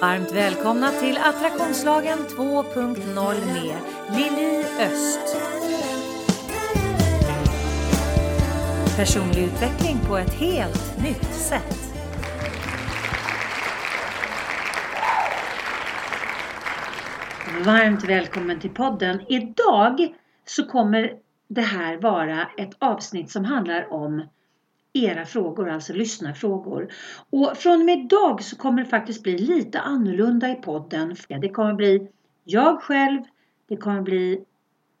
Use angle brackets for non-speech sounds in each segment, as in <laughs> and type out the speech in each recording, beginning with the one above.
Varmt välkomna till Attraktionslagen 2.0 med Lili Öst. Personlig utveckling på ett helt nytt sätt. Varmt välkommen till podden. Idag så kommer det här vara ett avsnitt som handlar om era frågor, alltså lyssnarfrågor. Och från och med idag så kommer det faktiskt bli lite annorlunda i podden. Det kommer bli jag själv, det kommer bli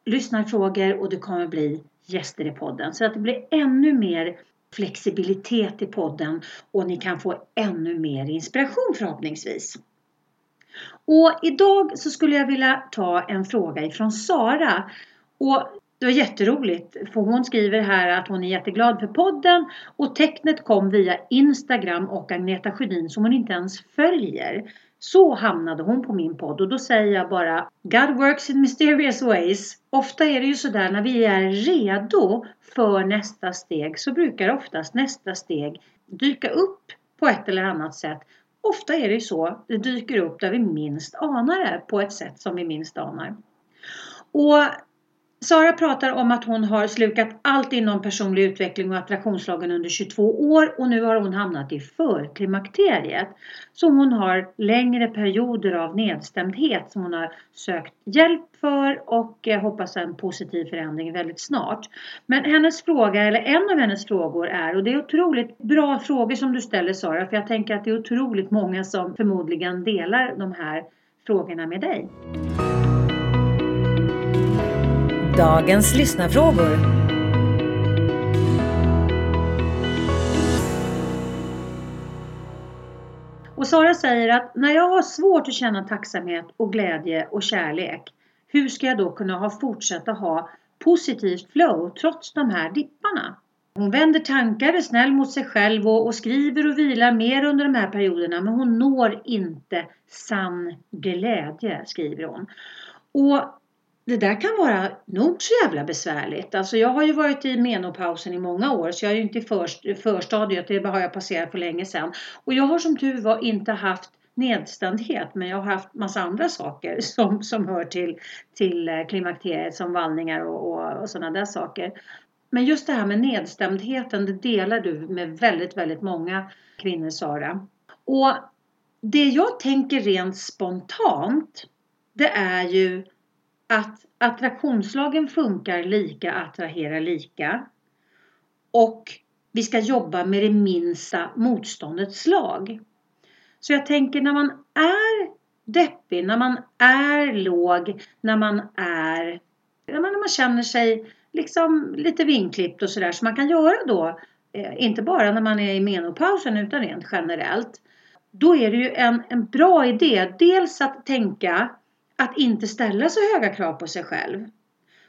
lyssnarfrågor och det kommer bli gäster i podden. Så att det blir ännu mer flexibilitet i podden och ni kan få ännu mer inspiration förhoppningsvis. Och idag så skulle jag vilja ta en fråga ifrån Sara. Och det var jätteroligt för hon skriver här att hon är jätteglad för podden och tecknet kom via Instagram och Agneta Sjödin som hon inte ens följer. Så hamnade hon på min podd och då säger jag bara God works in mysterious ways. Ofta är det ju sådär när vi är redo för nästa steg så brukar oftast nästa steg dyka upp på ett eller annat sätt. Ofta är det ju så, det dyker upp där vi minst anar det på ett sätt som vi minst anar. Och Sara pratar om att hon har slukat allt inom personlig utveckling och attraktionslagen under 22 år och nu har hon hamnat i förklimakteriet. Så hon har längre perioder av nedstämdhet som hon har sökt hjälp för och eh, hoppas en positiv förändring väldigt snart. Men hennes fråga, eller en av hennes frågor är, och det är otroligt bra frågor som du ställer Sara, för jag tänker att det är otroligt många som förmodligen delar de här frågorna med dig. Dagens lyssnarfrågor. Och Sara säger att när jag har svårt att känna tacksamhet och glädje och kärlek, hur ska jag då kunna ha fortsätta ha positivt flow trots de här dipparna? Hon vänder tankar, är snäll mot sig själv och, och, skriver och vilar mer under de här perioderna men hon når inte sann glädje, skriver hon. Och det där kan vara nog så jävla besvärligt. Alltså jag har ju varit i menopausen i många år så jag är ju inte i för, förstadiet, det har jag passerat för länge sedan. Och jag har som tur var inte haft nedstämdhet men jag har haft massa andra saker <laughs> som, som hör till, till eh, klimakteriet som vallningar och, och, och sådana där saker. Men just det här med nedstämdheten det delar du med väldigt, väldigt många kvinnor Sara. Och det jag tänker rent spontant det är ju att attraktionslagen funkar lika, attraherar lika. Och vi ska jobba med det minsta motståndets lag. Så jag tänker när man är deppig, när man är låg, när man är när man, när man känner sig liksom lite vinklippt och sådär som man kan göra då, eh, inte bara när man är i menopausen utan rent generellt. Då är det ju en, en bra idé, dels att tänka att inte ställa så höga krav på sig själv.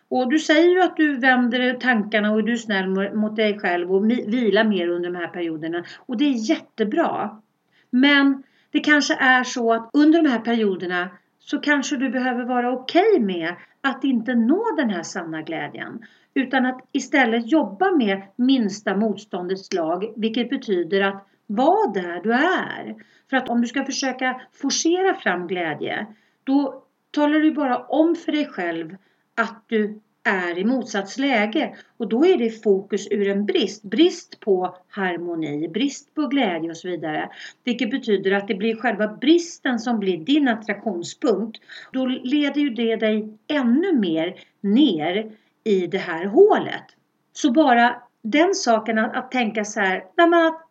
Och du säger ju att du vänder tankarna och du är snäll mot dig själv och vilar mer under de här perioderna. Och det är jättebra. Men det kanske är så att under de här perioderna så kanske du behöver vara okej okay med att inte nå den här sanna glädjen. Utan att istället jobba med minsta motståndets lag, vilket betyder att vara där du är. För att om du ska försöka forcera fram glädje, då talar du bara om för dig själv att du är i motsatsläge och då är det fokus ur en brist. Brist på harmoni, brist på glädje och så vidare. Vilket betyder att det blir själva bristen som blir din attraktionspunkt. Då leder ju det dig ännu mer ner i det här hålet. Så bara den saken att, att tänka så här, att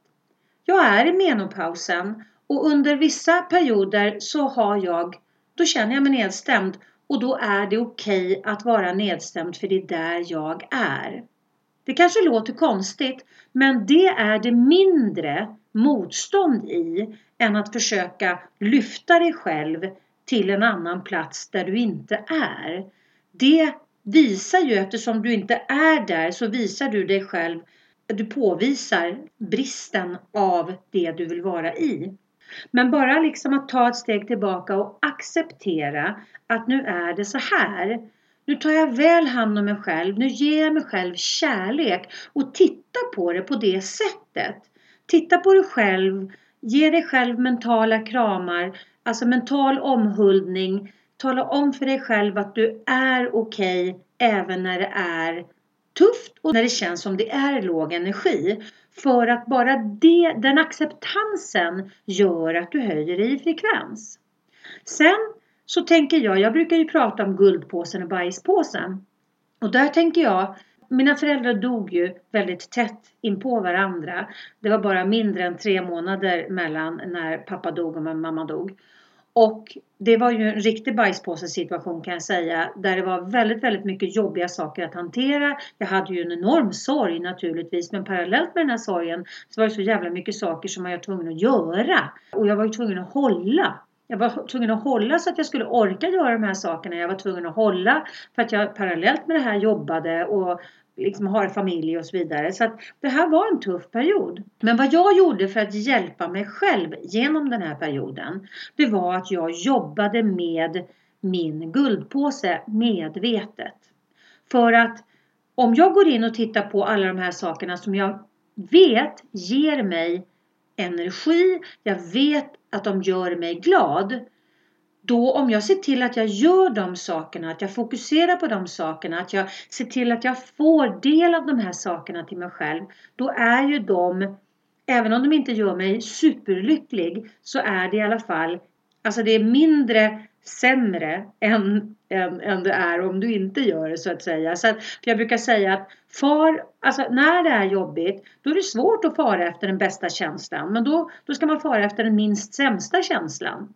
jag är i menopausen och under vissa perioder så har jag då känner jag mig nedstämd och då är det okej okay att vara nedstämd för det är där jag är. Det kanske låter konstigt men det är det mindre motstånd i än att försöka lyfta dig själv till en annan plats där du inte är. Det visar ju eftersom du inte är där så visar du dig själv du påvisar bristen av det du vill vara i. Men bara liksom att ta ett steg tillbaka och acceptera att nu är det så här. Nu tar jag väl hand om mig själv. Nu ger jag mig själv kärlek och titta på det på det sättet. Titta på dig själv Ge dig själv mentala kramar, alltså mental omhuldning. Tala om för dig själv att du är okej okay, även när det är tufft och när det känns som det är låg energi. För att bara det, den acceptansen gör att du höjer dig i frekvens. Sen så tänker jag, jag brukar ju prata om guldpåsen och bajspåsen. Och där tänker jag, mina föräldrar dog ju väldigt tätt in på varandra. Det var bara mindre än tre månader mellan när pappa dog och mamma dog. Och det var ju en riktig bajspåsesituation kan jag säga. Där det var väldigt, väldigt mycket jobbiga saker att hantera. Jag hade ju en enorm sorg naturligtvis. Men parallellt med den här sorgen så var det så jävla mycket saker som jag var tvungen att göra. Och jag var ju tvungen att hålla. Jag var tvungen att hålla så att jag skulle orka göra de här sakerna. Jag var tvungen att hålla för att jag parallellt med det här jobbade och liksom har familj och så vidare. Så att det här var en tuff period. Men vad jag gjorde för att hjälpa mig själv genom den här perioden. Det var att jag jobbade med min guldpåse medvetet. För att om jag går in och tittar på alla de här sakerna som jag vet ger mig energi, jag vet att de gör mig glad då om jag ser till att jag gör de sakerna, att jag fokuserar på de sakerna, att jag ser till att jag får del av de här sakerna till mig själv. Då är ju de, även om de inte gör mig superlycklig, så är det i alla fall, alltså det är mindre sämre än, än, än det är om du inte gör det så att säga. Så att, jag brukar säga att far, alltså när det är jobbigt, då är det svårt att fara efter den bästa känslan. Men då, då ska man fara efter den minst sämsta känslan.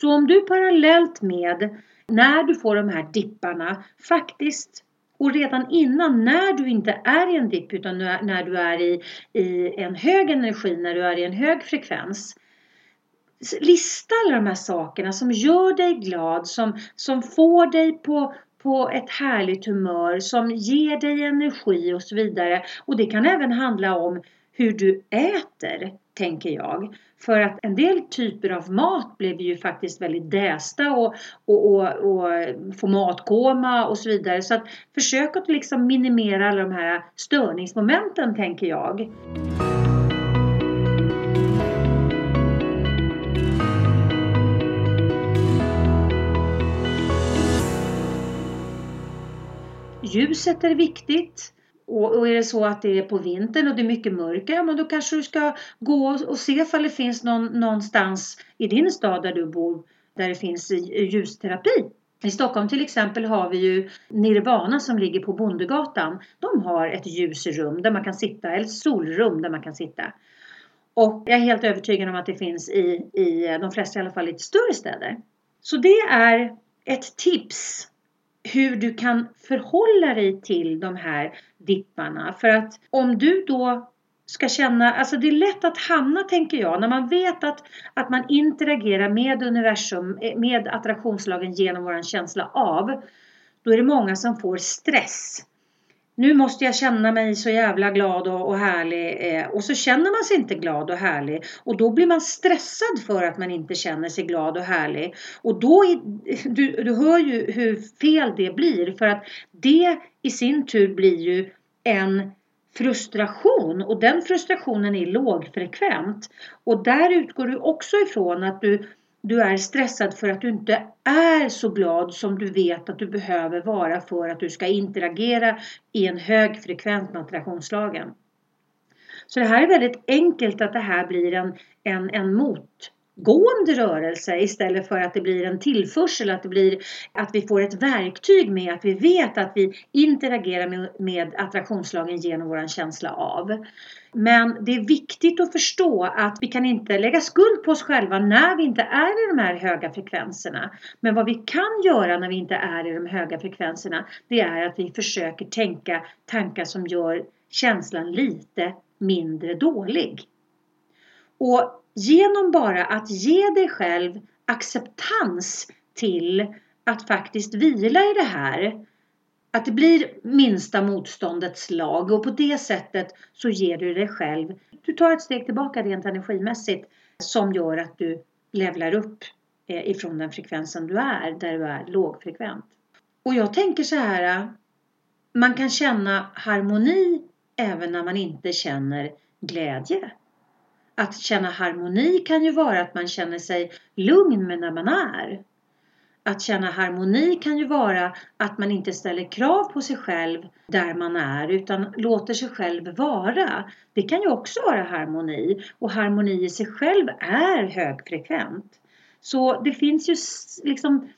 Så om du parallellt med när du får de här dipparna faktiskt och redan innan när du inte är i en dipp utan när du är i, i en hög energi, när du är i en hög frekvens. Lista alla de här sakerna som gör dig glad, som, som får dig på, på ett härligt humör, som ger dig energi och så vidare. Och det kan även handla om hur du äter, tänker jag. För att en del typer av mat blev ju faktiskt väldigt dästa och, och, och, och få matkoma och så vidare. Så att försök att liksom minimera alla de här störningsmomenten, tänker jag. Ljuset är viktigt. Och, är det så att det är på vintern och det är mycket mörker, ja men då kanske du ska gå och se ifall det finns någon, någonstans i din stad där du bor där det finns ljusterapi. I Stockholm till exempel har vi ju Nirvana som ligger på Bondegatan. De har ett ljusrum där man kan sitta, eller solrum där man kan sitta. Och jag är helt övertygad om att det finns i, i de flesta i alla fall lite större städer. Så det är ett tips hur du kan förhålla dig till de här dipparna. För att om du då ska känna, alltså det är lätt att hamna tänker jag, när man vet att, att man interagerar med universum, eh, med attraktionslagen genom våran känsla av. Då är det många som får stress nu måste jag känna mig så jävla glad och, och härlig. Eh, och så känner man sig inte glad och härlig. Och då blir man stressad för att man inte känner sig glad och härlig. Och då, är, du, du hör ju hur fel det blir. För att det i sin tur blir ju en frustration och den frustrationen är lågfrekvent. Och där utgår du också ifrån att du du är stressad för att du inte är så glad som du vet att du behöver vara för att du ska interagera i en hög frekvens med attraktionslagen. Så det här är väldigt enkelt att det här blir en, en, en mot gående rörelse istället för att det blir en tillförsel, att det blir att vi får ett verktyg med att vi vet att vi interagerar med, med attraktionslagen genom vår känsla av. Men det är viktigt att förstå att vi kan inte lägga skuld på oss själva när vi inte är i de här höga frekvenserna. Men vad vi kan göra när vi inte är i de höga frekvenserna, det är att vi försöker tänka tankar som gör känslan lite mindre dålig. Och genom bara att ge dig själv acceptans till att faktiskt vila i det här. Att det blir minsta motståndets lag och på det sättet så ger du dig själv, du tar ett steg tillbaka rent energimässigt som gör att du levlar upp eh, ifrån den frekvensen du är, där du är lågfrekvent. Och jag tänker så här, man kan känna harmoni även när man inte känner glädje. Att känna harmoni kan ju vara att man känner sig lugn med när man är. Att känna harmoni kan ju vara att man inte ställer krav på sig själv där man är utan låter sig själv vara. Det kan ju också vara harmoni och harmoni i sig själv är högfrekvent. Så det finns ju liksom,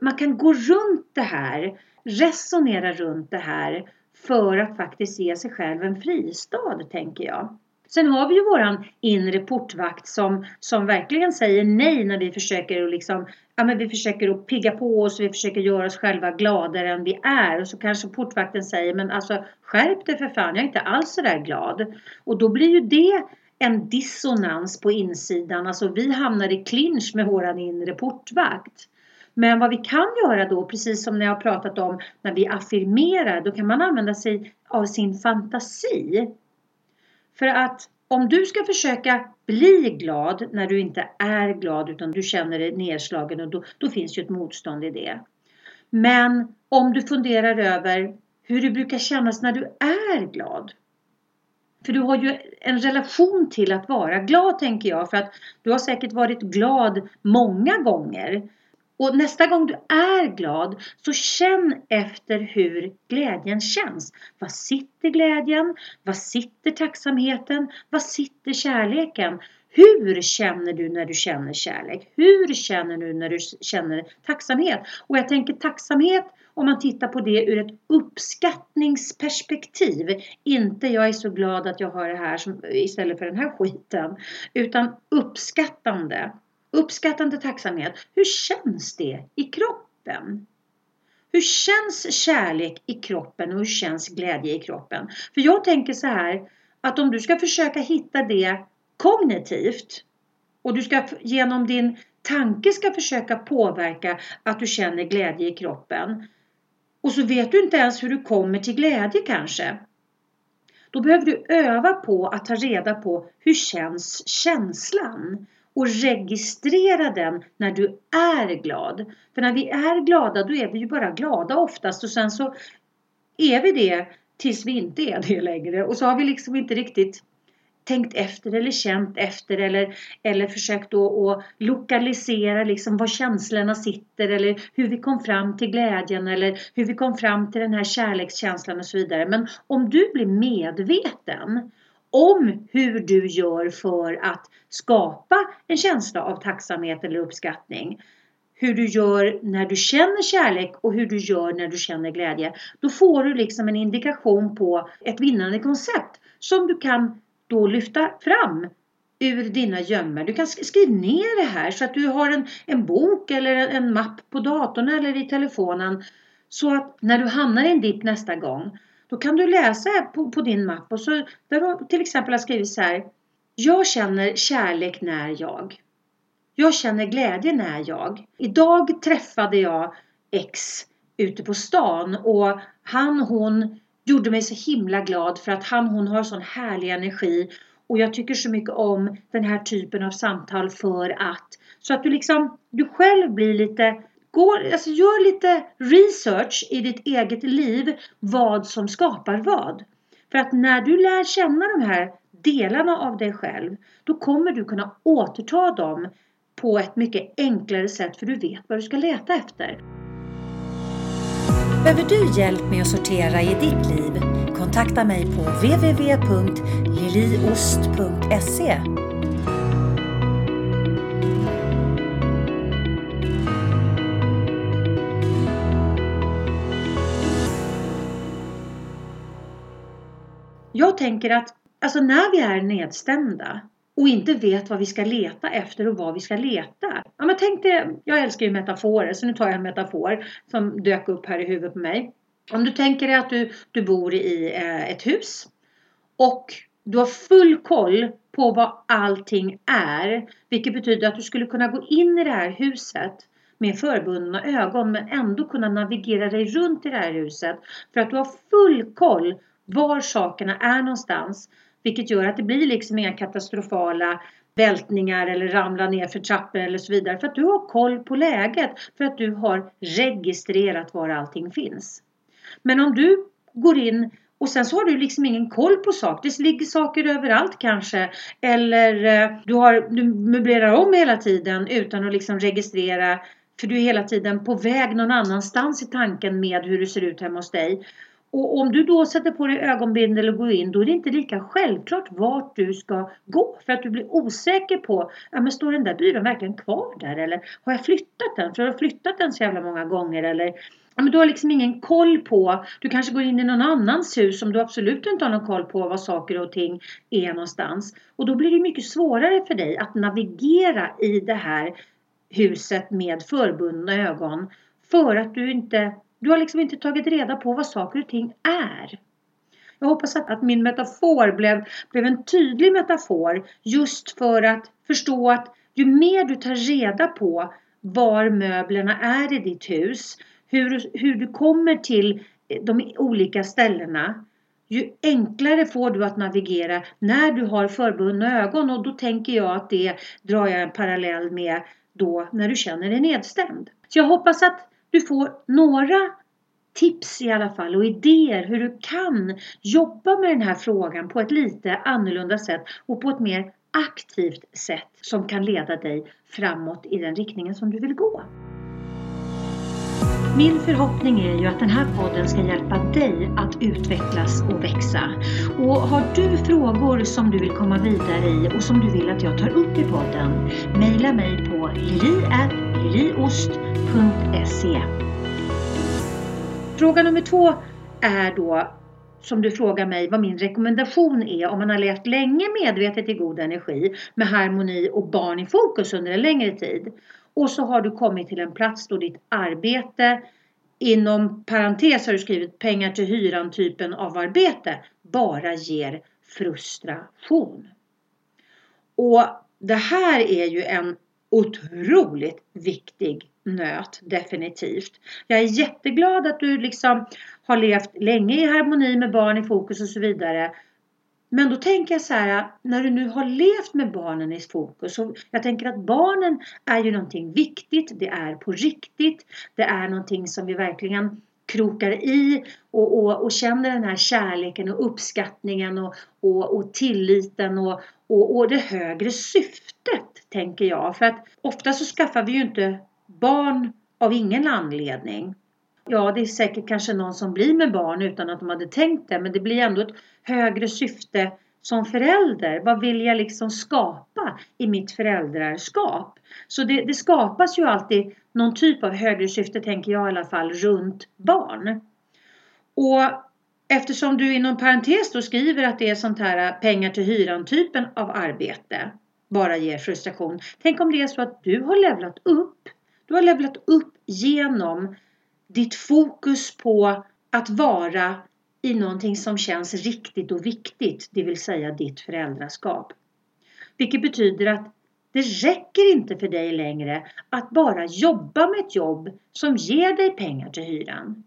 man kan gå runt det här, resonera runt det här för att faktiskt ge sig själv en fristad tänker jag. Sen har vi ju våran inre portvakt som, som verkligen säger nej när vi försöker att liksom, ja men vi försöker att pigga på oss, vi försöker göra oss själva gladare än vi är. Och så kanske portvakten säger, men alltså skärp dig för fan, jag är inte alls så där glad. Och då blir ju det en dissonans på insidan, alltså vi hamnar i clinch med våran inre portvakt. Men vad vi kan göra då, precis som när jag har pratat om när vi affirmerar, då kan man använda sig av sin fantasi. För att om du ska försöka bli glad när du inte är glad utan du känner dig nedslagen och då, då finns ju ett motstånd i det. Men om du funderar över hur det brukar kännas när du är glad. För du har ju en relation till att vara glad tänker jag. För att du har säkert varit glad många gånger. Och nästa gång du är glad så känn efter hur glädjen känns. Var sitter glädjen? Var sitter tacksamheten? Var sitter kärleken? Hur känner du när du känner kärlek? Hur känner du när du känner tacksamhet? Och jag tänker tacksamhet om man tittar på det ur ett uppskattningsperspektiv. Inte jag är så glad att jag har det här som, istället för den här skiten. Utan uppskattande. Uppskattande tacksamhet. Hur känns det i kroppen? Hur känns kärlek i kroppen och hur känns glädje i kroppen? För jag tänker så här att om du ska försöka hitta det kognitivt och du ska genom din tanke ska försöka påverka att du känner glädje i kroppen och så vet du inte ens hur du kommer till glädje kanske. Då behöver du öva på att ta reda på hur känns känslan? Och registrera den när du är glad. För när vi är glada då är vi ju bara glada oftast och sen så är vi det tills vi inte är det längre och så har vi liksom inte riktigt tänkt efter eller känt efter eller, eller försökt då att lokalisera liksom var känslorna sitter eller hur vi kom fram till glädjen eller hur vi kom fram till den här kärlekskänslan och så vidare. Men om du blir medveten om hur du gör för att skapa en känsla av tacksamhet eller uppskattning. Hur du gör när du känner kärlek och hur du gör när du känner glädje. Då får du liksom en indikation på ett vinnande koncept som du kan då lyfta fram ur dina gömmor. Du kan skriva ner det här så att du har en, en bok eller en mapp på datorn eller i telefonen. Så att när du hamnar i en dipp nästa gång då kan du läsa på, på din mapp och så där du till exempel har skrivit så här. Jag känner kärlek när jag. Jag känner glädje när jag. Idag träffade jag X ute på stan och han hon gjorde mig så himla glad för att han hon har sån härlig energi och jag tycker så mycket om den här typen av samtal för att så att du liksom du själv blir lite Gå, alltså gör lite research i ditt eget liv vad som skapar vad. För att när du lär känna de här delarna av dig själv då kommer du kunna återta dem på ett mycket enklare sätt för du vet vad du ska leta efter. Behöver du hjälp med att sortera i ditt liv? Kontakta mig på www.liliost.se Jag tänker att alltså när vi är nedstämda och inte vet vad vi ska leta efter och vad vi ska leta. Ja, men tänk dig, jag älskar ju metaforer så nu tar jag en metafor som dök upp här i huvudet på mig. Om du tänker dig att du, du bor i eh, ett hus och du har full koll på vad allting är. Vilket betyder att du skulle kunna gå in i det här huset med förbundna ögon men ändå kunna navigera dig runt i det här huset. För att du har full koll var sakerna är någonstans. Vilket gör att det blir liksom inga katastrofala vältningar eller ramla ner för trappor eller så vidare. För att du har koll på läget. För att du har registrerat var allting finns. Men om du går in Och sen så har du liksom ingen koll på saker. Det ligger saker överallt kanske. Eller eh, du, har, du möblerar om hela tiden utan att liksom registrera. För du är hela tiden på väg någon annanstans i tanken med hur det ser ut hemma hos dig. Och om du då sätter på dig ögonbindel och går in då är det inte lika självklart vart du ska gå. För att du blir osäker på, ja men står den där byrån verkligen kvar där eller har jag flyttat den? För jag har flyttat den så jävla många gånger eller ja, men du har liksom ingen koll på, du kanske går in i någon annans hus som du absolut inte har någon koll på var saker och ting är någonstans. Och då blir det mycket svårare för dig att navigera i det här huset med förbundna ögon. För att du inte du har liksom inte tagit reda på vad saker och ting är. Jag hoppas att, att min metafor blev, blev en tydlig metafor just för att förstå att ju mer du tar reda på var möblerna är i ditt hus, hur, hur du kommer till de olika ställena, ju enklare får du att navigera när du har förbundna ögon och då tänker jag att det drar jag en parallell med då när du känner dig nedstämd. Så jag hoppas att du får några tips i alla fall och idéer hur du kan jobba med den här frågan på ett lite annorlunda sätt och på ett mer aktivt sätt som kan leda dig framåt i den riktningen som du vill gå. Min förhoppning är ju att den här podden ska hjälpa dig att utvecklas och växa. Och har du frågor som du vill komma vidare i och som du vill att jag tar upp i podden, mejla mig på lili.liliost.se Fråga nummer två är då som du frågar mig vad min rekommendation är om man har levt länge medvetet i god energi med harmoni och barn i fokus under en längre tid. Och så har du kommit till en plats då ditt arbete inom parentes har du skrivit pengar till hyran typen av arbete bara ger frustration. Och det här är ju en otroligt viktig nöt, definitivt. Jag är jätteglad att du liksom har levt länge i harmoni med barn i fokus och så vidare. Men då tänker jag så här, när du nu har levt med barnen i fokus. Och jag tänker att barnen är ju någonting viktigt, det är på riktigt. Det är någonting som vi verkligen krokar i och, och, och känner den här kärleken och uppskattningen och, och, och tilliten och, och, och det högre syftet, tänker jag. För att ofta så skaffar vi ju inte barn av ingen anledning. Ja, det är säkert kanske någon som blir med barn utan att de hade tänkt det, men det blir ändå ett högre syfte som förälder. Vad vill jag liksom skapa i mitt föräldraskap? Så det, det skapas ju alltid någon typ av högre syfte, tänker jag i alla fall, runt barn. Och eftersom du inom parentes då skriver att det är sånt här pengar till hyran typen av arbete bara ger frustration. Tänk om det är så att du har levlat upp du har levlat upp genom ditt fokus på att vara i någonting som känns riktigt och viktigt, det vill säga ditt föräldraskap. Vilket betyder att det räcker inte för dig längre att bara jobba med ett jobb som ger dig pengar till hyran.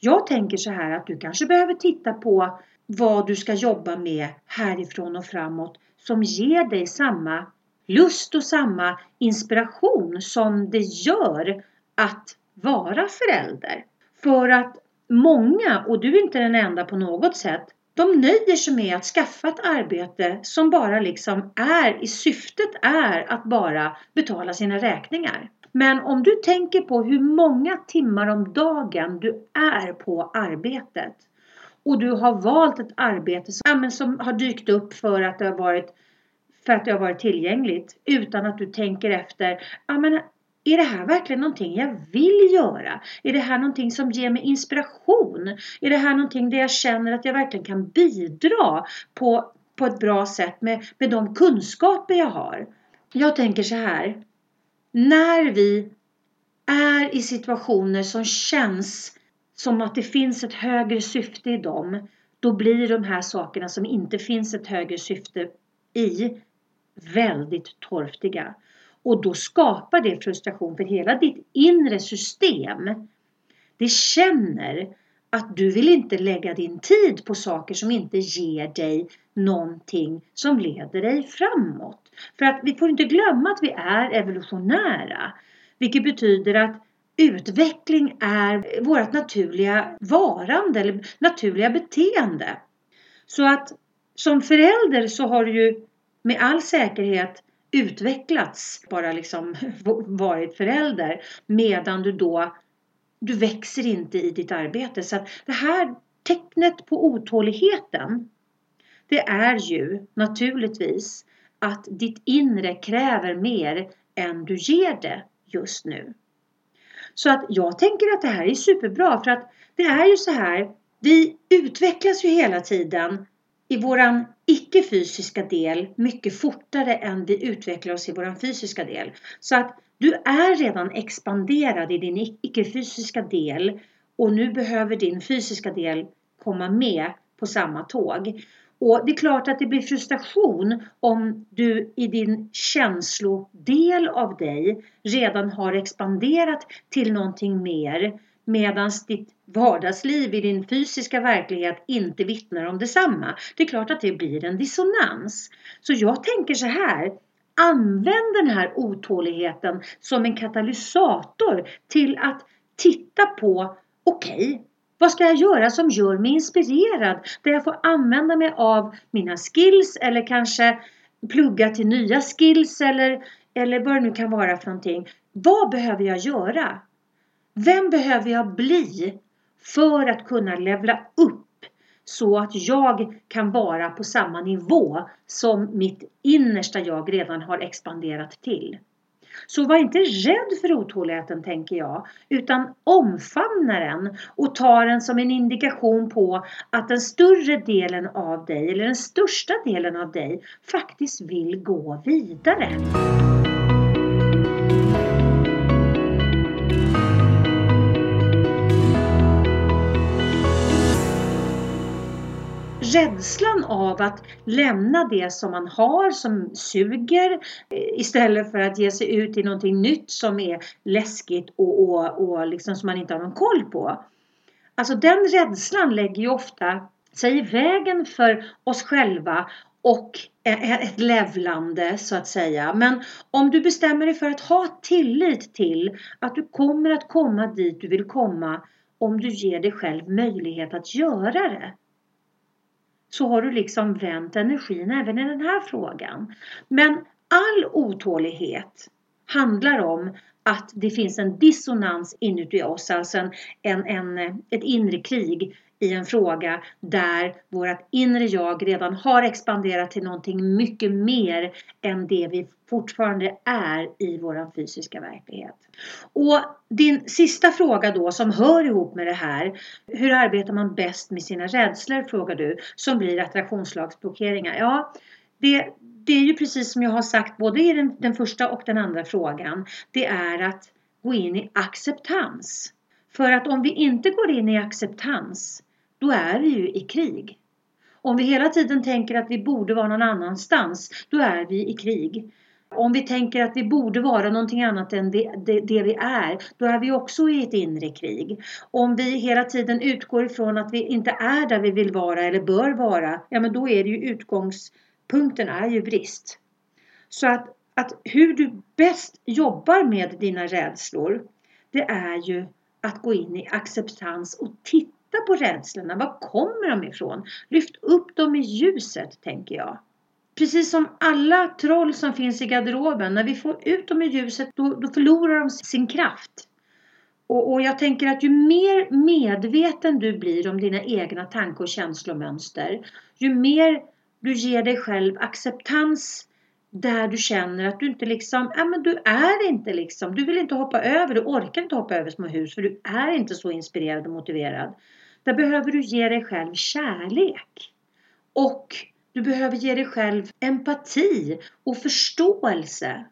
Jag tänker så här att du kanske behöver titta på vad du ska jobba med härifrån och framåt som ger dig samma lust och samma inspiration som det gör att vara förälder. För att många, och du är inte den enda på något sätt, de nöjer sig med att skaffa ett arbete som bara liksom är, i syftet är att bara betala sina räkningar. Men om du tänker på hur många timmar om dagen du är på arbetet och du har valt ett arbete som, som har dykt upp för att det har varit för att det har varit tillgängligt utan att du tänker efter. Ja, men är det här verkligen någonting jag vill göra? Är det här någonting som ger mig inspiration? Är det här någonting där jag känner att jag verkligen kan bidra på, på ett bra sätt med, med de kunskaper jag har? Jag tänker så här. När vi är i situationer som känns som att det finns ett högre syfte i dem, då blir de här sakerna som inte finns ett högre syfte i väldigt torftiga. Och då skapar det frustration för hela ditt inre system. Det känner att du vill inte lägga din tid på saker som inte ger dig någonting som leder dig framåt. För att vi får inte glömma att vi är evolutionära. Vilket betyder att utveckling är vårt naturliga varande eller naturliga beteende. Så att som förälder så har du ju med all säkerhet utvecklats, bara liksom <laughs> varit förälder, medan du då du växer inte i ditt arbete. Så att det här tecknet på otåligheten, det är ju naturligtvis att ditt inre kräver mer än du ger det just nu. Så att jag tänker att det här är superbra för att det är ju så här, vi utvecklas ju hela tiden i våran icke-fysiska del mycket fortare än vi utvecklar oss i våran fysiska del. Så att du är redan expanderad i din icke-fysiska del och nu behöver din fysiska del komma med på samma tåg. Och det är klart att det blir frustration om du i din känslodel av dig redan har expanderat till någonting mer medan ditt vardagsliv i din fysiska verklighet inte vittnar om detsamma. Det är klart att det blir en dissonans. Så jag tänker så här. Använd den här otåligheten som en katalysator till att titta på okej, okay, vad ska jag göra som gör mig inspirerad? Där jag får använda mig av mina skills eller kanske plugga till nya skills eller, eller vad det nu kan vara för någonting. Vad behöver jag göra? Vem behöver jag bli för att kunna levla upp så att jag kan vara på samma nivå som mitt innersta jag redan har expanderat till? Så var inte rädd för otåligheten tänker jag, utan omfamna den och ta den som en indikation på att den större delen av dig, eller den största delen av dig, faktiskt vill gå vidare. Rädslan av att lämna det som man har som suger eh, istället för att ge sig ut i någonting nytt som är läskigt och, och, och liksom som man inte har någon koll på. Alltså den rädslan lägger ju ofta sig i vägen för oss själva och ett levlande så att säga. Men om du bestämmer dig för att ha tillit till att du kommer att komma dit du vill komma om du ger dig själv möjlighet att göra det så har du liksom vänt energin även i den här frågan. Men all otålighet handlar om att det finns en dissonans inuti oss, alltså en, en, en, ett inre krig i en fråga där vårt inre jag redan har expanderat till någonting mycket mer än det vi fortfarande är i vår fysiska verklighet. Och din sista fråga då som hör ihop med det här. Hur arbetar man bäst med sina rädslor frågar du som blir attraktionslagsblockeringar. Ja, det, det är ju precis som jag har sagt både i den, den första och den andra frågan. Det är att gå in i acceptans. För att om vi inte går in i acceptans då är vi ju i krig. Om vi hela tiden tänker att vi borde vara någon annanstans, då är vi i krig. Om vi tänker att vi borde vara någonting annat än det, det, det, vi är, då är vi också i ett inre krig. Om vi hela tiden utgår ifrån att vi inte är där vi vill vara eller bör vara, ja men då är det ju utgångspunkten är ju brist. Så att, att hur du bäst jobbar med dina rädslor, det är ju att gå in i acceptans och titta titta på rädslorna. Var kommer de ifrån? Lyft upp dem i ljuset, tänker jag. Precis som alla troll som finns i garderoben, när vi får ut dem i ljuset då, då förlorar de sin kraft. Och, och, jag tänker att ju mer medveten du blir om dina egna tanke och känslomönster, ju mer du ger dig själv acceptans där du känner att du inte liksom, ja men du är inte liksom, du vill inte hoppa över, du orkar inte hoppa över små hus för du är inte så inspirerad och motiverad. Där behöver du ge dig själv kärlek. Och du behöver ge dig själv empati och förståelse.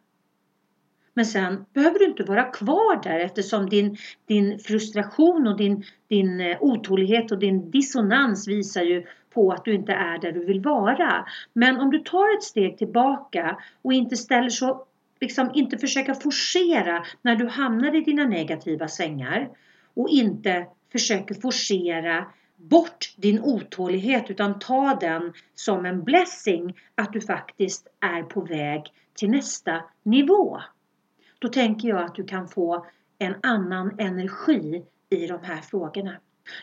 Men sen behöver du inte vara kvar där eftersom din, din frustration och din, din eh, otålighet och din dissonans visar ju på att du inte är där du vill vara. Men om du tar ett steg tillbaka och inte ställer så liksom inte försöka forcera när du hamnar i dina negativa svängar. och inte försöker forcera bort din otålighet utan ta den som en blessing att du faktiskt är på väg till nästa nivå. Då tänker jag att du kan få en annan energi i de här frågorna.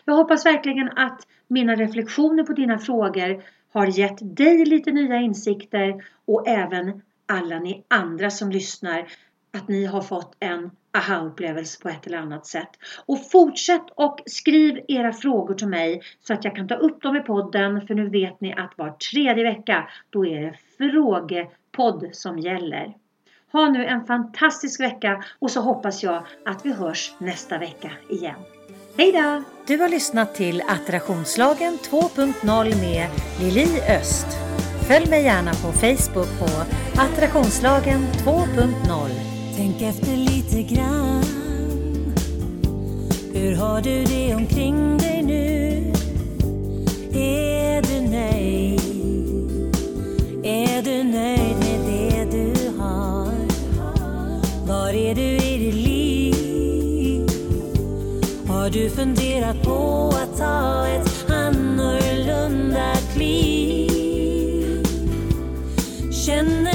Jag hoppas verkligen att mina reflektioner på dina frågor har gett dig lite nya insikter och även alla ni andra som lyssnar att ni har fått en aha-upplevelse på ett eller annat sätt. Och fortsätt och skriv era frågor till mig så att jag kan ta upp dem i podden för nu vet ni att var tredje vecka då är det frågepodd som gäller. Ha nu en fantastisk vecka och så hoppas jag att vi hörs nästa vecka igen. Hej då! Du har lyssnat till Attraktionslagen 2.0 med Lili Öst. Följ mig gärna på Facebook på Attraktionslagen 2.0. Tänk efter lite grann. Hur har du det omkring dig nu? Är du nöjd? Är du nöjd med det du har? Var är du i ditt liv? Har du funderat på att ta ett annorlunda kliv? Känner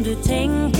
är det som du tänker